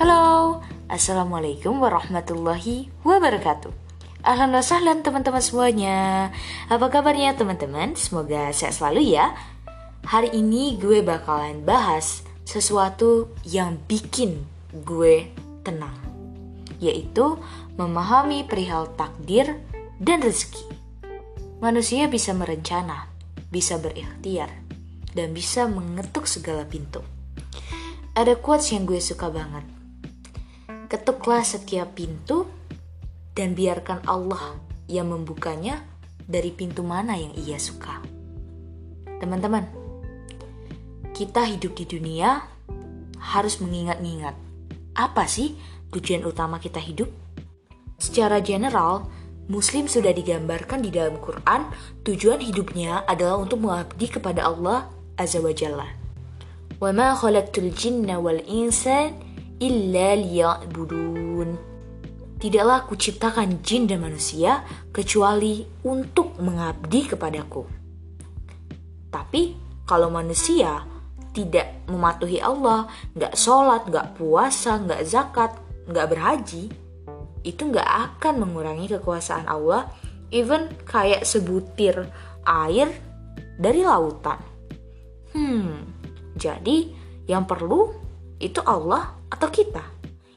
Halo, Assalamualaikum warahmatullahi wabarakatuh. Ahlan wa sahlan teman-teman semuanya. Apa kabarnya teman-teman? Semoga sehat selalu ya. Hari ini gue bakalan bahas sesuatu yang bikin gue tenang Yaitu memahami perihal takdir dan rezeki. Manusia bisa merencana, bisa berikhtiar, dan bisa mengetuk segala pintu. Ada quotes yang gue suka banget Ketuklah setiap pintu dan biarkan Allah yang membukanya dari pintu mana yang ia suka. Teman-teman, kita hidup di dunia harus mengingat-ingat apa sih tujuan utama kita hidup? Secara general, Muslim sudah digambarkan di dalam Quran, tujuan hidupnya adalah untuk mengabdi kepada Allah Azza wa Jalla. وما خلقت الجن والإنس illa liya'budun. Tidaklah aku ciptakan jin dan manusia kecuali untuk mengabdi kepadaku. Tapi kalau manusia tidak mematuhi Allah, nggak sholat, nggak puasa, nggak zakat, nggak berhaji, itu nggak akan mengurangi kekuasaan Allah, even kayak sebutir air dari lautan. Hmm, jadi yang perlu itu Allah atau kita?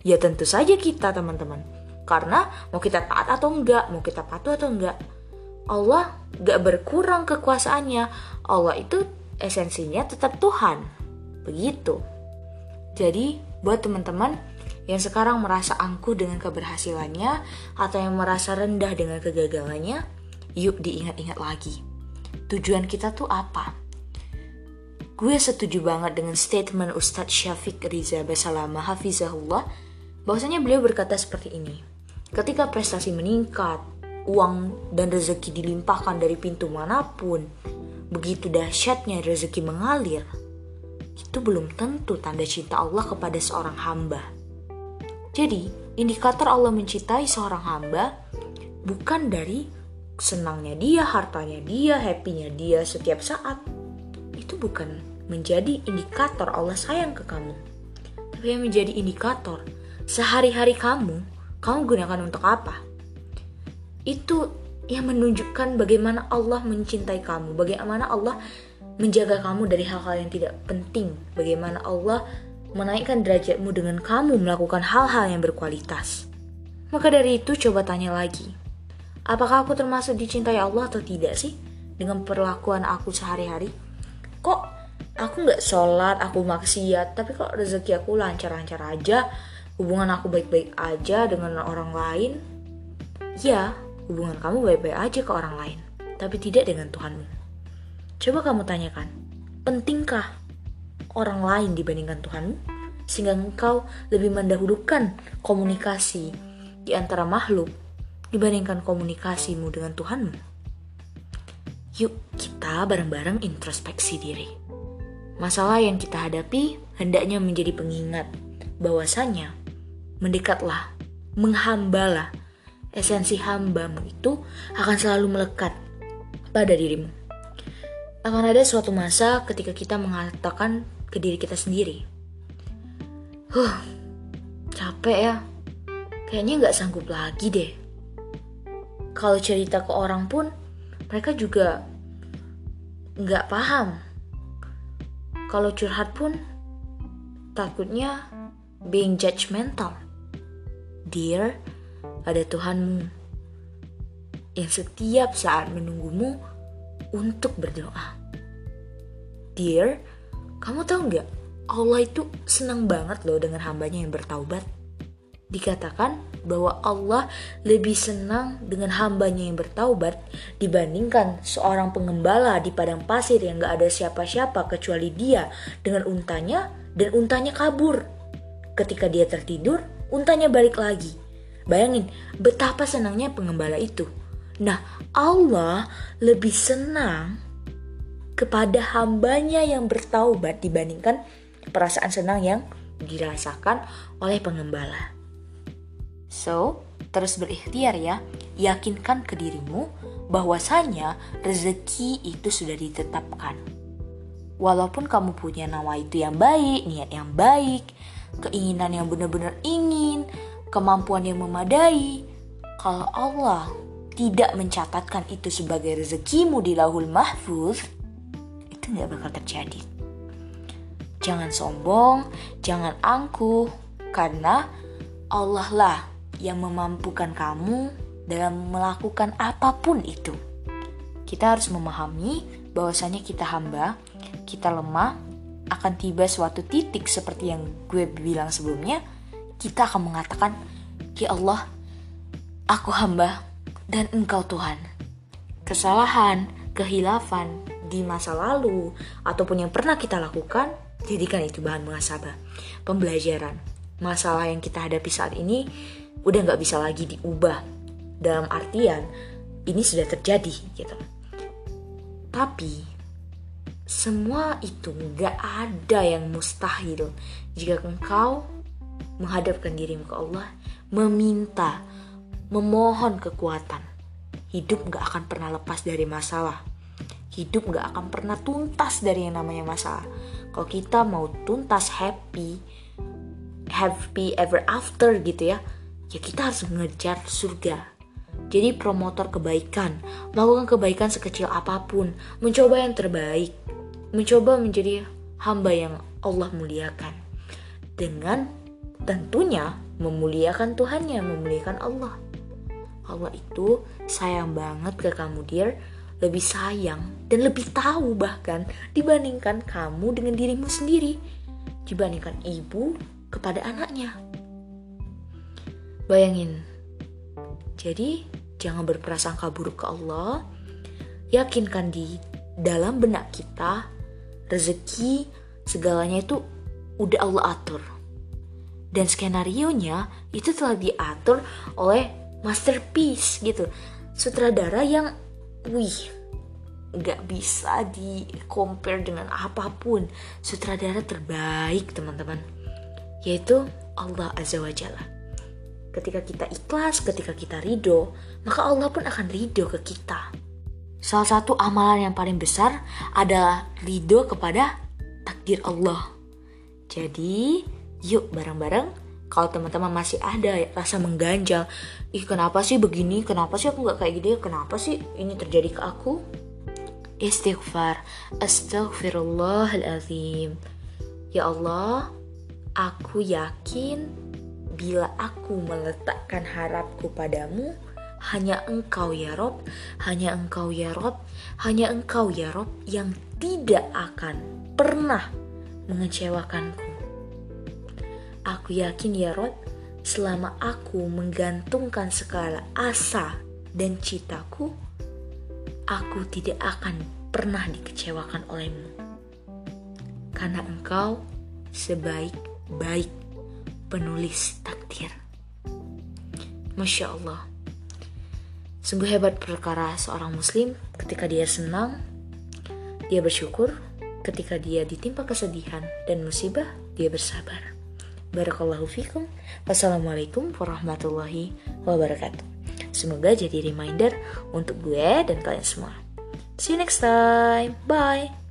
Ya tentu saja kita teman-teman. Karena mau kita taat atau enggak, mau kita patuh atau enggak, Allah gak berkurang kekuasaannya. Allah itu esensinya tetap Tuhan. Begitu. Jadi, buat teman-teman yang sekarang merasa angkuh dengan keberhasilannya atau yang merasa rendah dengan kegagalannya, yuk diingat-ingat lagi. Tujuan kita tuh apa? Gue setuju banget dengan statement Ustadz Syafiq Riza Basalama Hafizahullah bahwasanya beliau berkata seperti ini. Ketika prestasi meningkat, uang dan rezeki dilimpahkan dari pintu mana pun, begitu dahsyatnya rezeki mengalir, itu belum tentu tanda cinta Allah kepada seorang hamba. Jadi, indikator Allah mencintai seorang hamba bukan dari senangnya dia, hartanya dia, happynya dia setiap saat. Itu bukan menjadi indikator Allah sayang ke kamu. Tapi yang menjadi indikator sehari-hari kamu, kamu gunakan untuk apa? Itu yang menunjukkan bagaimana Allah mencintai kamu, bagaimana Allah menjaga kamu dari hal-hal yang tidak penting, bagaimana Allah menaikkan derajatmu dengan kamu melakukan hal-hal yang berkualitas. Maka dari itu coba tanya lagi, apakah aku termasuk dicintai Allah atau tidak sih dengan perlakuan aku sehari-hari? Kok aku nggak sholat aku maksiat. Tapi kok rezeki aku lancar-lancar aja hubungan aku baik-baik aja dengan orang lain? Ya hubungan kamu baik-baik aja ke orang lain tapi tidak dengan Tuhanmu. Coba kamu tanyakan pentingkah orang lain dibandingkan Tuhanmu? Sehingga engkau lebih mendahulukan komunikasi di antara makhluk dibandingkan komunikasimu dengan Tuhanmu. Yuk kita bareng-bareng introspeksi diri Masalah yang kita hadapi hendaknya menjadi pengingat bahwasanya mendekatlah, menghambalah. Esensi hambamu itu akan selalu melekat pada dirimu. Akan ada suatu masa ketika kita mengatakan ke diri kita sendiri, Huh, capek ya. Kayaknya nggak sanggup lagi deh. Kalau cerita ke orang pun, mereka juga nggak paham kalau curhat pun takutnya being judgmental. Dear, ada Tuhanmu yang setiap saat menunggumu untuk berdoa. Dear, kamu tahu nggak? Allah itu senang banget loh dengan hambanya yang bertaubat. Dikatakan bahwa Allah lebih senang dengan hambanya yang bertaubat dibandingkan seorang pengembala di padang pasir yang gak ada siapa-siapa kecuali dia dengan untanya dan untanya kabur. Ketika dia tertidur, untanya balik lagi. Bayangin betapa senangnya pengembala itu. Nah, Allah lebih senang kepada hambanya yang bertaubat dibandingkan perasaan senang yang dirasakan oleh pengembala. So, terus berikhtiar ya. Yakinkan ke dirimu bahwasanya rezeki itu sudah ditetapkan. Walaupun kamu punya nama itu yang baik, niat yang baik, keinginan yang benar-benar ingin, kemampuan yang memadai. Kalau Allah tidak mencatatkan itu sebagai rezekimu di lahul mahfuz, itu nggak bakal terjadi. Jangan sombong, jangan angkuh, karena Allah lah yang memampukan kamu dalam melakukan apa pun itu. Kita harus memahami bahwasanya kita hamba, kita lemah, akan tiba suatu titik seperti yang gue bilang sebelumnya, kita akan mengatakan, "Ya Allah, aku hamba dan Engkau Tuhan." Kesalahan, kehilafan di masa lalu ataupun yang pernah kita lakukan, jadikan itu bahan muhasabah, pembelajaran. Masalah yang kita hadapi saat ini udah nggak bisa lagi diubah. Dalam artian ini sudah terjadi gitu. Tapi semua itu gak ada yang mustahil jika engkau menghadapkan dirimu ke Allah, meminta, memohon kekuatan. Hidup gak akan pernah lepas dari masalah. Hidup gak akan pernah tuntas dari yang namanya masalah. Kalau kita mau tuntas happy, happy ever after gitu ya, ya kita harus mengejar surga. Jadi promotor kebaikan, melakukan kebaikan sekecil apa pun, mencoba yang terbaik, mencoba menjadi hamba yang Allah muliakan dengan tentunya memuliakan Tuhannya, memuliakan Allah. Allah itu sayang banget ke kamu dia lebih sayang dan lebih tahu bahkan dibandingkan kamu dengan dirimu sendiri, dibandingkan ibu kepada anaknya. Bayangin, jadi jangan berprasangka buruk ke Allah, yakinkan di dalam benak kita rezeki, segalanya itu udah Allah atur. Dan skenario-nya itu telah diatur oleh masterpiece gitu. Sutradara yang wih nggak bisa di compare dengan apa pun. Sutradara terbaik teman-teman. Yaitu Allah Azza wa Jalla ketika kita ikhlas ketika kita ridho maka Allah pun akan ridho ke kita Salah satu amalan yang paling besar adalah ridho kepada takdir Allah. Jadi, yuk bareng-bareng kalau teman-teman masih ada rasa mengganjal, ih kenapa sih begini, kenapa sih aku nggak kayak gini, kenapa sih ini terjadi ke aku? Istighfar, astaghfirullahaladzim. Ya Allah, aku yakin bila aku meletakkan harapku padamu, hanya engkau ya Rob, hanya engkau ya Rob, hanya engkau ya Rob yang tidak akan pernah mengecewakanku. Aku yakin ya Rob, selama aku menggantungkan segala asa dan citaku, aku tidak akan pernah dikecewakan olehmu. Karena engkau sebaik-baik penulis takdir. Masya Allah. Sungguh hebat perkara seorang muslim ketika dia senang, dia bersyukur, ketika dia ditimpa kesedihan dan musibah, dia bersabar. Barakallahu fikum. Wassalamualaikum warahmatullahi wabarakatuh. Semoga jadi reminder untuk gue dan kalian semua. See you next time. Bye.